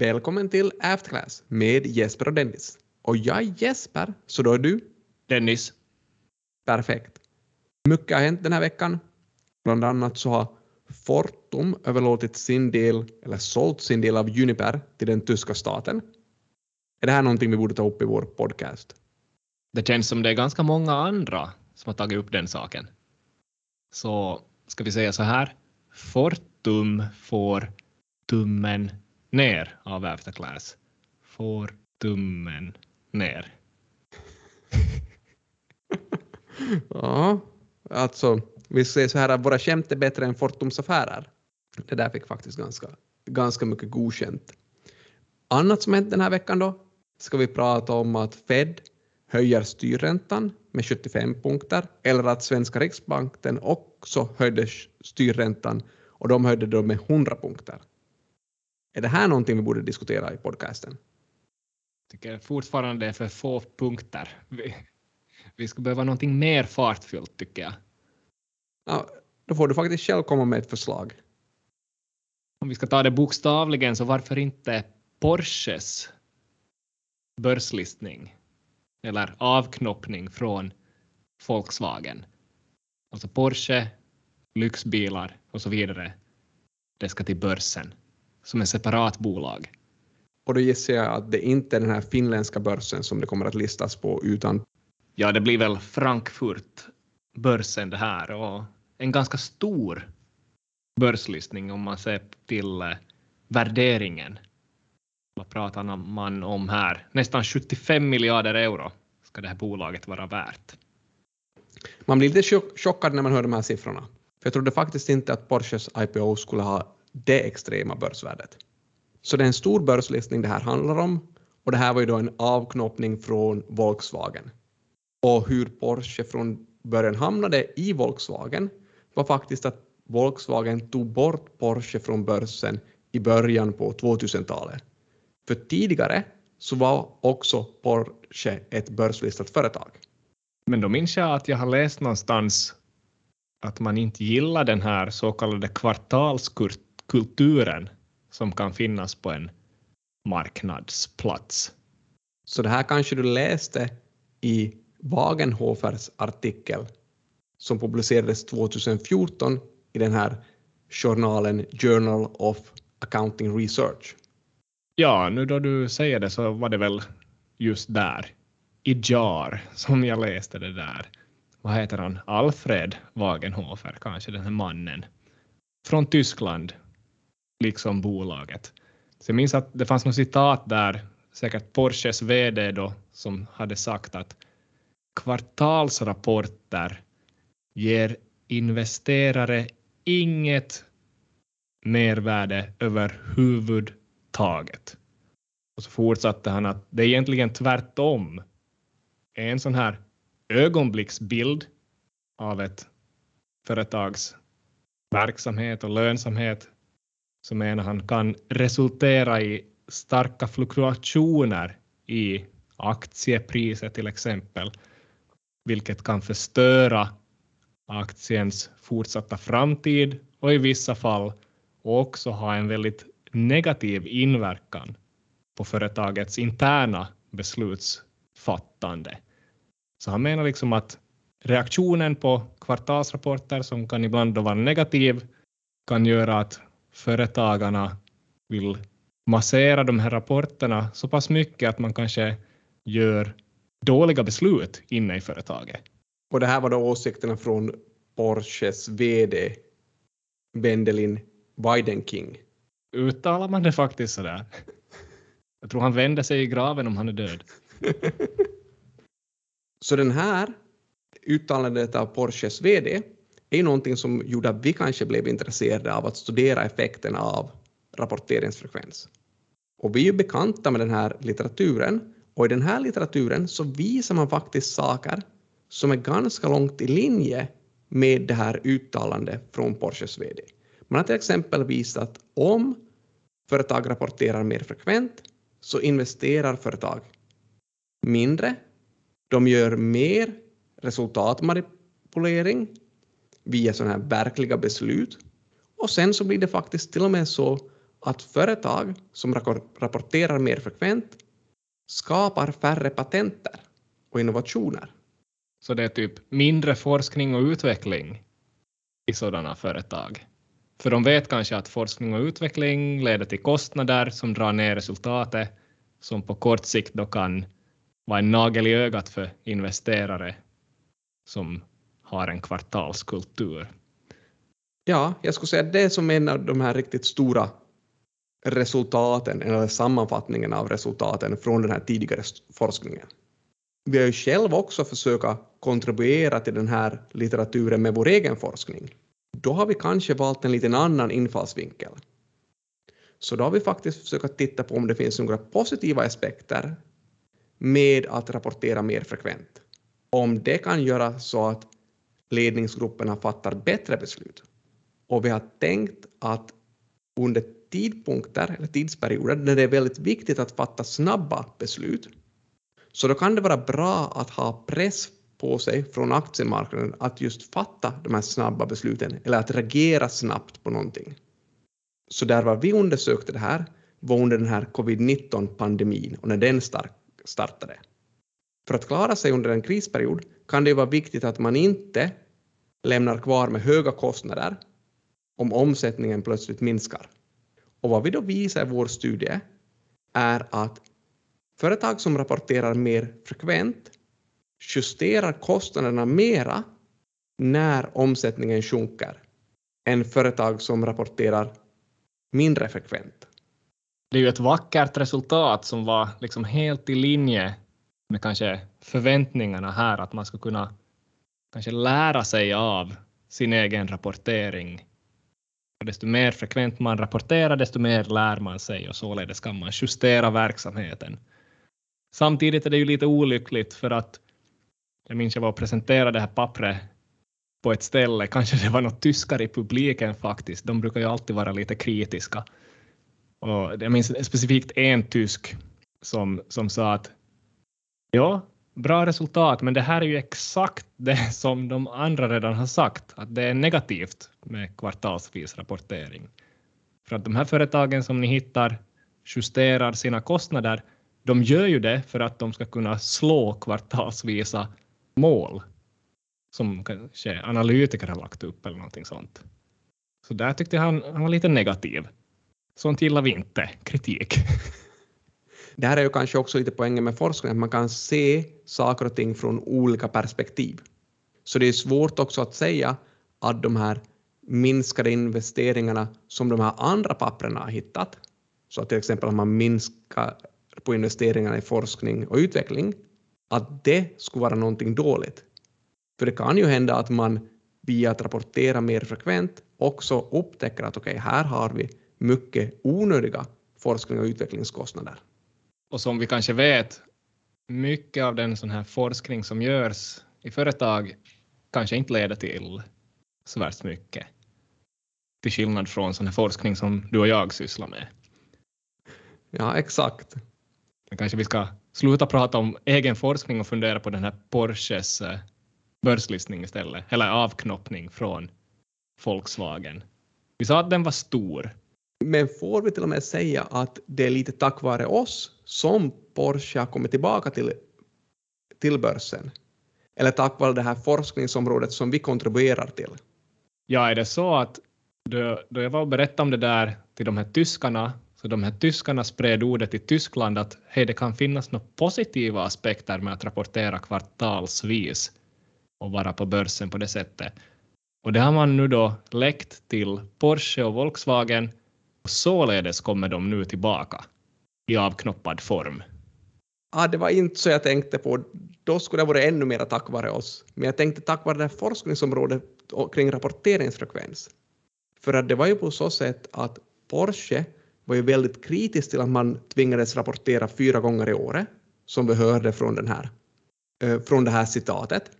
Välkommen till Afterclass med Jesper och Dennis. Och jag är Jesper, så då är du? Dennis. Perfekt. Mycket har hänt den här veckan. Bland annat så har Fortum överlåtit sin del, eller sålt sin del av Uniper till den tyska staten. Är det här någonting vi borde ta upp i vår podcast? Det känns som det är ganska många andra som har tagit upp den saken. Så ska vi säga så här. Fortum får tummen ner av Afterclass. Får tummen ner. ja, alltså vi säger så här att våra skämt är bättre än Fortums affärer. Det där fick faktiskt ganska, ganska mycket godkänt. Annat som hänt den här veckan då ska vi prata om att Fed höjer styrräntan med 75 punkter eller att svenska riksbanken också höjde styrräntan och de höjde då med 100 punkter. Är det här någonting vi borde diskutera i podcasten? Jag tycker fortfarande det är för få punkter. Vi, vi skulle behöva någonting mer fartfyllt tycker jag. Ja, då får du faktiskt själv komma med ett förslag. Om vi ska ta det bokstavligen så varför inte Porsches börslistning eller avknoppning från Volkswagen. Alltså Porsche, lyxbilar och så vidare. Det ska till börsen som ett separat bolag. Och då gissar jag att det inte är den här finländska börsen som det kommer att listas på utan... Ja, det blir väl Frankfurt-börsen det här och en ganska stor börslistning om man ser till eh, värderingen. Vad pratar man om här? Nästan 75 miljarder euro ska det här bolaget vara värt. Man blir lite chockad när man hör de här siffrorna. För jag trodde faktiskt inte att Porsches IPO skulle ha det extrema börsvärdet. Så det är en stor börslistning det här handlar om och det här var ju då en avknoppning från Volkswagen. Och hur Porsche från början hamnade i Volkswagen var faktiskt att Volkswagen tog bort Porsche från börsen i början på 2000-talet. För tidigare så var också Porsche ett börslistat företag. Men då minns jag att jag har läst någonstans att man inte gillar den här så kallade kvartalskulturen som kan finnas på en marknadsplats. Så det här kanske du läste i Wagenhofers artikel som publicerades 2014 i den här journalen Journal of Accounting Research. Ja, nu då du säger det så var det väl just där, i JAR, som jag läste det där. Vad heter han? Alfred Wagenhofer, kanske den här mannen. Från Tyskland, liksom bolaget. Så jag minns att det fanns något citat där, säkert Porsches VD då, som hade sagt att kvartalsrapporter ger investerare inget mervärde överhuvudtaget. Och så fortsatte han att det är egentligen tvärtom. En sån här ögonblicksbild av ett företags verksamhet och lönsamhet så menar han kan resultera i starka fluktuationer i aktiepriset till exempel, vilket kan förstöra aktiens fortsatta framtid och i vissa fall också ha en väldigt negativ inverkan på företagets interna beslutsfattande. Så han menar liksom att reaktionen på kvartalsrapporter som kan ibland vara negativ kan göra att företagarna vill massera de här rapporterna så pass mycket att man kanske gör dåliga beslut inne i företaget. Och det här var då åsikterna från Porsches VD Wendelin Weidenking. Uttalar man det faktiskt sådär? Jag tror han vänder sig i graven om han är död. Så den här uttalandet av Porsches VD är ju någonting som gjorde att vi kanske blev intresserade av att studera effekterna av rapporteringsfrekvens. Och vi är ju bekanta med den här litteraturen och i den här litteraturen så visar man faktiskt saker som är ganska långt i linje med det här uttalandet från Porsches VD. Man har till exempel visat att om företag rapporterar mer frekvent så investerar företag mindre, de gör mer resultatmanipulering via sådana här verkliga beslut och sen så blir det faktiskt till och med så att företag som rapporterar mer frekvent skapar färre patenter och innovationer. Så det är typ mindre forskning och utveckling i sådana företag? För de vet kanske att forskning och utveckling leder till kostnader som drar ner resultatet som på kort sikt då kan vara en nagel i ögat för investerare som har en kvartalskultur. Ja, jag skulle säga att det är som en av de här riktigt stora resultaten, eller sammanfattningen av resultaten från den här tidigare forskningen. Vi har ju själva också försökt kontribuera till den här litteraturen med vår egen forskning. Då har vi kanske valt en liten annan infallsvinkel. Så då har vi faktiskt försökt titta på om det finns några positiva aspekter med att rapportera mer frekvent. Om det kan göra så att ledningsgrupperna fattar bättre beslut. Och vi har tänkt att under tidpunkter eller tidsperioder när det är väldigt viktigt att fatta snabba beslut, så då kan det vara bra att ha press på sig från aktiemarknaden att just fatta de här snabba besluten eller att reagera snabbt på någonting. Så där var vi undersökte det här var under den här covid-19-pandemin och när den startade. För att klara sig under en krisperiod kan det vara viktigt att man inte lämnar kvar med höga kostnader om omsättningen plötsligt minskar. Och vad vi då visar i vår studie är att företag som rapporterar mer frekvent justerar kostnaderna mera när omsättningen sjunker än företag som rapporterar mindre frekvent. Det är ju ett vackert resultat som var liksom helt i linje med kanske förväntningarna här att man ska kunna kanske lära sig av sin egen rapportering. Och desto mer frekvent man rapporterar, desto mer lär man sig och således kan man justera verksamheten. Samtidigt är det ju lite olyckligt för att jag minns jag var och presenterade det här pappret på ett ställe, kanske det var något tyskar i publiken faktiskt, de brukar ju alltid vara lite kritiska. Och jag minns specifikt en tysk som, som sa att ja, bra resultat, men det här är ju exakt det som de andra redan har sagt, att det är negativt med kvartalsvis rapportering. För att de här företagen som ni hittar justerar sina kostnader, de gör ju det för att de ska kunna slå kvartalsvisa mål som kanske analytiker har lagt upp eller någonting sånt. Så där tyckte jag han, han var lite negativ. Sånt gillar vi inte, kritik. Det här är ju kanske också lite poängen med forskning, att man kan se saker och ting från olika perspektiv. Så det är svårt också att säga att de här minskade investeringarna som de här andra papperna har hittat, så att till exempel om man minskar på investeringarna i forskning och utveckling, att det skulle vara någonting dåligt. För det kan ju hända att man via att rapportera mer frekvent också upptäcker att okej, okay, här har vi mycket onödiga forskning och utvecklingskostnader. Och som vi kanske vet, mycket av den sån här forskning som görs i företag kanske inte leder till så värst mycket. Till skillnad från sån här forskning som du och jag sysslar med. Ja, exakt. Kanske vi ska sluta prata om egen forskning och fundera på den här Porsches eh, börslistning istället, eller avknoppning från Volkswagen. Vi sa att den var stor. Men får vi till och med säga att det är lite tack vare oss som Porsche har kommit tillbaka till, till börsen? Eller tack vare det här forskningsområdet som vi kontribuerar till? Ja, är det så att då, då jag var och berättade om det där till de här tyskarna, så de här tyskarna spred ordet i Tyskland att hej, det kan finnas några positiva aspekter med att rapportera kvartalsvis och vara på börsen på det sättet. Och det har man nu då läckt till Porsche och Volkswagen och således kommer de nu tillbaka i avknoppad form. Ah, det var inte så jag tänkte på. Då skulle det vara ännu mer tack vare oss. Men jag tänkte tack vare det här forskningsområdet kring rapporteringsfrekvens. För att det var ju på så sätt att Porsche var ju väldigt kritisk till att man tvingades rapportera fyra gånger i året, som vi hörde från, den här, eh, från det här citatet.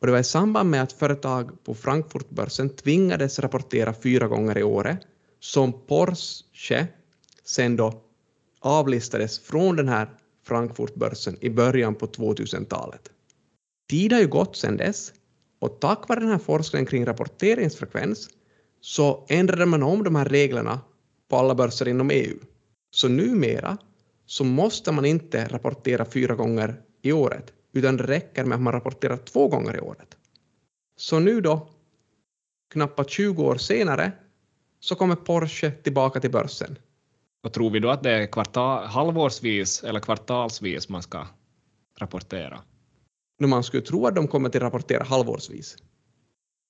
Och det var i samband med att företag på Frankfurtbörsen tvingades rapportera fyra gånger i året som Porsche sen då avlistades från den här Frankfurtbörsen i början på 2000-talet. Tid har ju gått sedan dess och tack vare den här forskningen kring rapporteringsfrekvens så ändrade man om de här reglerna på alla börser inom EU. Så numera så måste man inte rapportera fyra gånger i året, utan det räcker med att man rapporterar två gånger i året. Så nu då, knappt 20 år senare, så kommer Porsche tillbaka till börsen. Och tror vi då att det är kvartal, halvårsvis eller kvartalsvis man ska rapportera? Nu man skulle tro att de kommer att rapportera halvårsvis.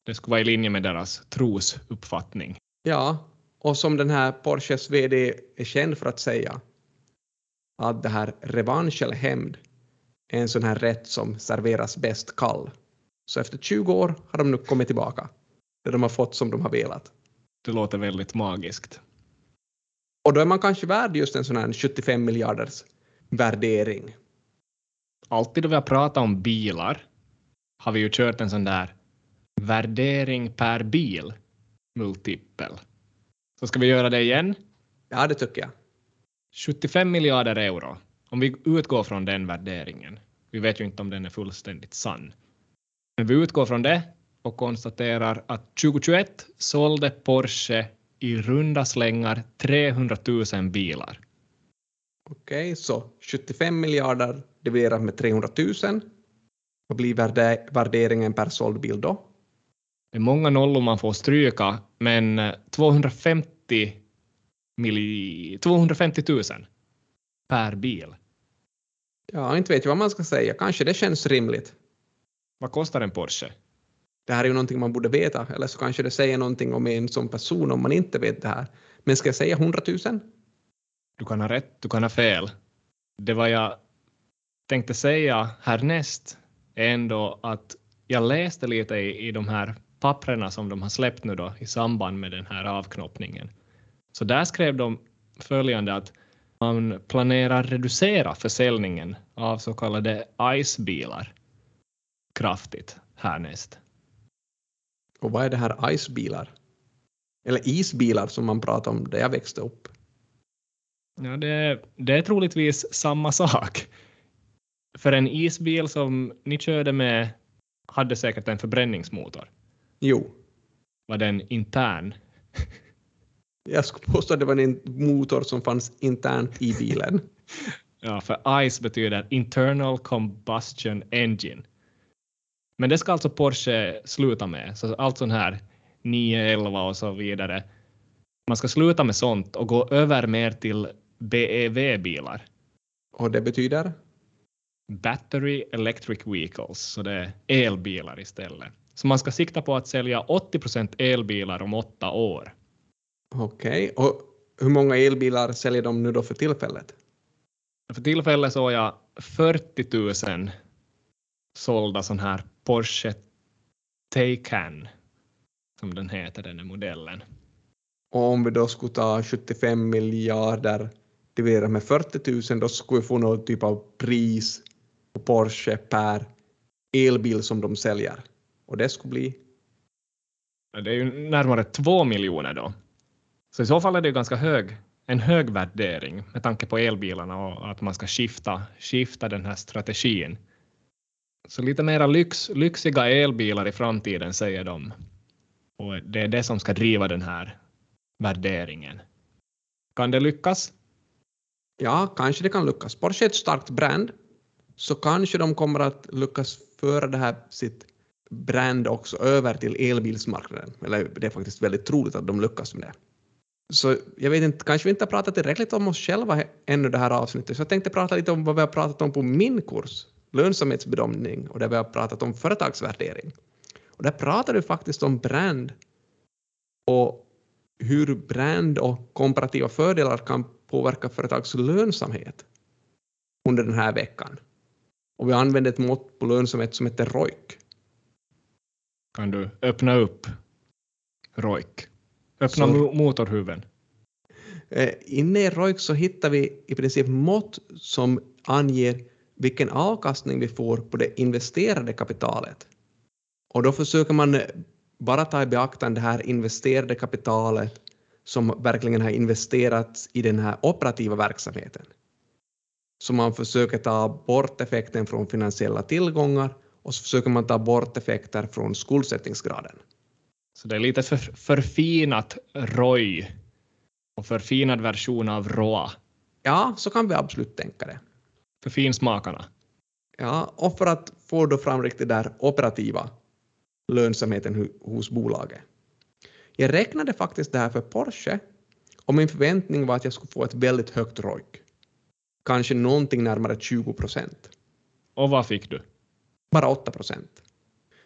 Det skulle vara i linje med deras trosuppfattning. Ja, och som den här Porsches VD är känd för att säga, att det här revansch eller hämnd är en sån här rätt som serveras bäst kall. Så efter 20 år har de nu kommit tillbaka, där de har fått som de har velat. Det låter väldigt magiskt. Och då är man kanske värd just en sån här 75 miljarders värdering. Alltid då vi har pratat om bilar har vi ju kört en sån där värdering per bil multipel. Så ska vi göra det igen? Ja, det tycker jag. 75 miljarder euro, om vi utgår från den värderingen. Vi vet ju inte om den är fullständigt sann. Men vi utgår från det och konstaterar att 2021 sålde Porsche i runda slängar 300 000 bilar. Okej, så 75 miljarder dividerat med 300 000. Vad blir värderingen per såld bil då? Det är många nollor man får stryka, men 250, milli, 250 000 per bil. Ja, inte vet jag vad man ska säga. Kanske det känns rimligt. Vad kostar en Porsche? Det här är ju någonting man borde veta, eller så kanske det säger någonting om en som person om man inte vet det här. Men ska jag säga 100 000? Du kan ha rätt, du kan ha fel. Det var jag tänkte säga härnäst är ändå att jag läste lite i, i de här papprena som de har släppt nu då i samband med den här avknoppningen. Så där skrev de följande att man planerar reducera försäljningen av så kallade ICE-bilar kraftigt härnäst. Och vad är det här ICE-bilar? Eller isbilar som man pratade om där jag växte upp? Ja, det, det är troligtvis samma sak. För en isbil som ni körde med hade säkert en förbränningsmotor. Jo. Var den intern? Jag skulle påstå att det var en motor som fanns internt i bilen. ja, för ICE betyder Internal Combustion Engine. Men det ska alltså Porsche sluta med, så allt sånt här 911 och så vidare. Man ska sluta med sånt och gå över mer till BEV-bilar. Och det betyder? Battery Electric Vehicles, så det är elbilar istället. Så man ska sikta på att sälja 80 procent elbilar om åtta år. Okej, okay. och hur många elbilar säljer de nu då för tillfället? För tillfället så jag 40 000 sålda sån här Porsche Taycan, som den heter, den här modellen. Och om vi då skulle ta 75 miljarder dividerat med 40 000, då skulle vi få någon typ av pris på Porsche per elbil som de säljer. Och det skulle bli? Det är ju närmare två miljoner då. Så i så fall är det ju ganska hög, en hög värdering med tanke på elbilarna och att man ska skifta, skifta den här strategin. Så lite mera lyx, lyxiga elbilar i framtiden säger de. Och det är det som ska driva den här värderingen. Kan det lyckas? Ja, kanske det kan lyckas. Porsche är ett starkt brand, så kanske de kommer att lyckas föra det här sitt brand också över till elbilsmarknaden. Eller det är faktiskt väldigt troligt att de lyckas med det. Så jag vet inte, kanske vi inte har pratat tillräckligt om oss själva ännu det här avsnittet, så jag tänkte prata lite om vad vi har pratat om på min kurs, lönsamhetsbedömning, och där vi har pratat om företagsvärdering. Och där pratar du faktiskt om brand och hur brand och komparativa fördelar kan påverka företags lönsamhet under den här veckan. Och vi använder ett mått på lönsamhet som heter ROIC. Kan du öppna upp ROIC? Öppna så, motorhuven. Eh, inne i ROIC så hittar vi i princip mått som anger vilken avkastning vi får på det investerade kapitalet. Och då försöker man bara ta i beaktande det här investerade kapitalet som verkligen har investerats i den här operativa verksamheten. Så man försöker ta bort effekten från finansiella tillgångar och så försöker man ta bort effekter från skuldsättningsgraden. Så det är lite för, förfinat ROI och förfinad version av råa Ja, så kan vi absolut tänka det. För finsmakarna. Ja, och för att få då fram riktigt där operativa lönsamheten hos bolaget. Jag räknade faktiskt det här för Porsche och min förväntning var att jag skulle få ett väldigt högt ROIC. Kanske någonting närmare 20 procent. Och vad fick du? Bara 8 procent.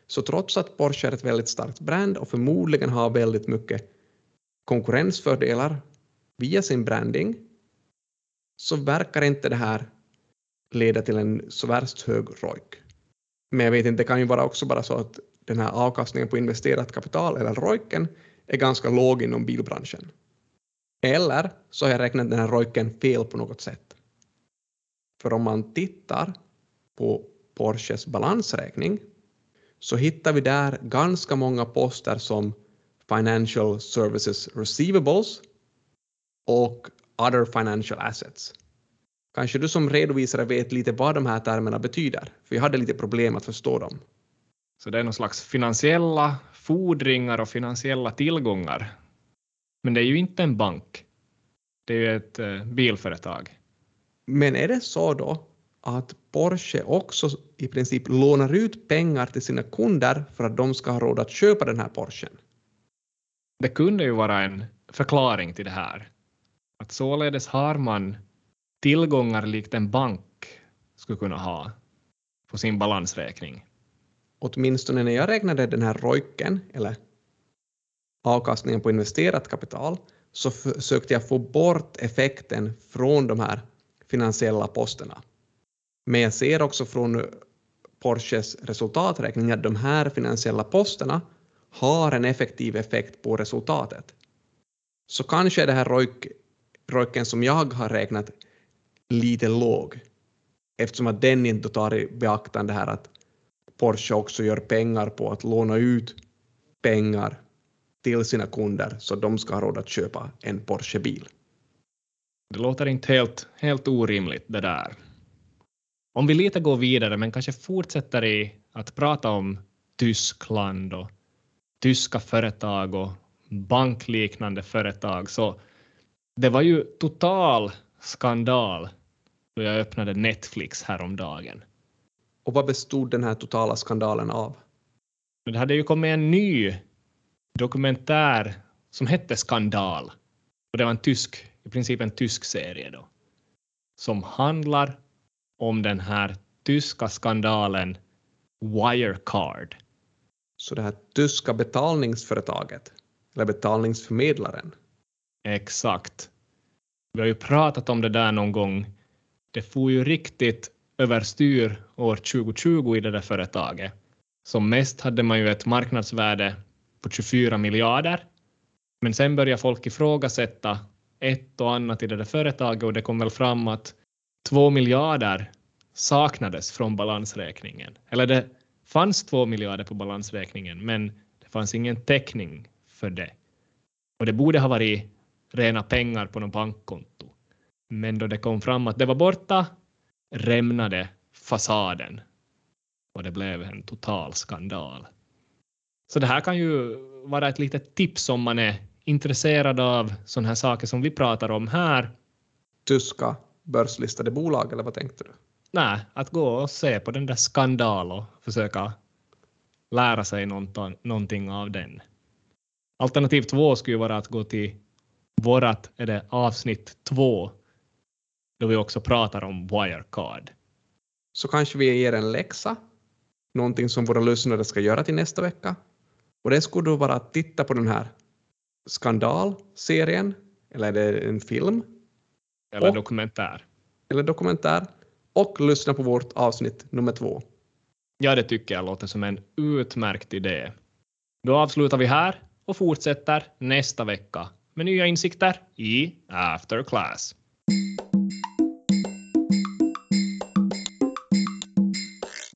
Så trots att Porsche är ett väldigt starkt brand och förmodligen har väldigt mycket konkurrensfördelar via sin branding så verkar inte det här leda till en så värst hög ROIC. Men jag vet inte, det kan ju vara också bara så att den här avkastningen på investerat kapital eller ROICen är ganska låg inom bilbranschen. Eller så har jag räknat den här ROICen fel på något sätt. För om man tittar på Porsches balansräkning så hittar vi där ganska många poster som Financial Services Receivables och Other Financial Assets. Kanske du som redovisare vet lite vad de här termerna betyder, för jag hade lite problem att förstå dem. Så det är någon slags finansiella fordringar och finansiella tillgångar. Men det är ju inte en bank. Det är ju ett eh, bilföretag. Men är det så då att Porsche också i princip lånar ut pengar till sina kunder för att de ska ha råd att köpa den här Porschen? Det kunde ju vara en förklaring till det här. Att således har man tillgångar likt en bank skulle kunna ha på sin balansräkning. åtminstone när jag räknade den här ROICen, eller avkastningen på investerat kapital, så försökte jag få bort effekten från de här finansiella posterna. Men jag ser också från Porsches resultaträkning att de här finansiella posterna har en effektiv effekt på resultatet. Så kanske är det här ROIC, ROICen som jag har räknat lite låg eftersom att den inte tar i beaktande här att Porsche också gör pengar på att låna ut pengar till sina kunder så de ska ha råd att köpa en Porsche-bil. Det låter inte helt, helt orimligt det där. Om vi lite går vidare men kanske fortsätter i att prata om Tyskland och tyska företag och bankliknande företag så det var ju total skandal då jag öppnade Netflix häromdagen. Och vad bestod den här totala skandalen av? Det hade ju kommit en ny dokumentär som hette Skandal. Och det var en tysk, i princip en tysk serie då. Som handlar om den här tyska skandalen Wirecard. Så det här tyska betalningsföretaget, eller betalningsförmedlaren, Exakt. Vi har ju pratat om det där någon gång. Det får ju riktigt överstyr år 2020 i det där företaget. Som mest hade man ju ett marknadsvärde på 24 miljarder. Men sen börjar folk ifrågasätta ett och annat i det där företaget och det kom väl fram att 2 miljarder saknades från balansräkningen. Eller det fanns 2 miljarder på balansräkningen men det fanns ingen täckning för det. Och det borde ha varit rena pengar på något bankkonto. Men då det kom fram att det var borta rämnade fasaden och det blev en total skandal. Så det här kan ju vara ett litet tips om man är intresserad av sådana här saker som vi pratar om här. tyska börslistade bolag, eller vad tänkte du? Nej, att gå och se på den där skandal och försöka lära sig någonting, någonting av den. Alternativ två skulle ju vara att gå till vårat, är det avsnitt två, då vi också pratar om Wirecard. Så kanske vi ger en läxa, någonting som våra lyssnare ska göra till nästa vecka. Och det skulle då vara att titta på den här skandalserien, eller är det en film, Eller Och- dokumentär. eller dokumentär, och lyssna på vårt avsnitt nummer två. Ja, det tycker jag låter som en utmärkt idé. Då avslutar vi här och fortsätter nästa vecka med nya insikter i After Class.